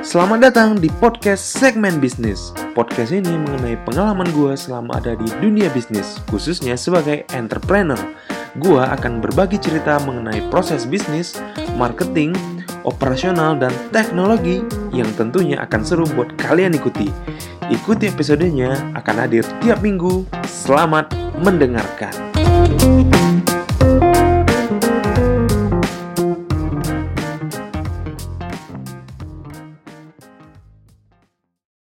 Selamat datang di podcast segmen bisnis. Podcast ini mengenai pengalaman gue selama ada di dunia bisnis, khususnya sebagai entrepreneur. Gue akan berbagi cerita mengenai proses bisnis, marketing, operasional, dan teknologi yang tentunya akan seru buat kalian ikuti. Ikuti episodenya akan hadir tiap minggu. Selamat mendengarkan.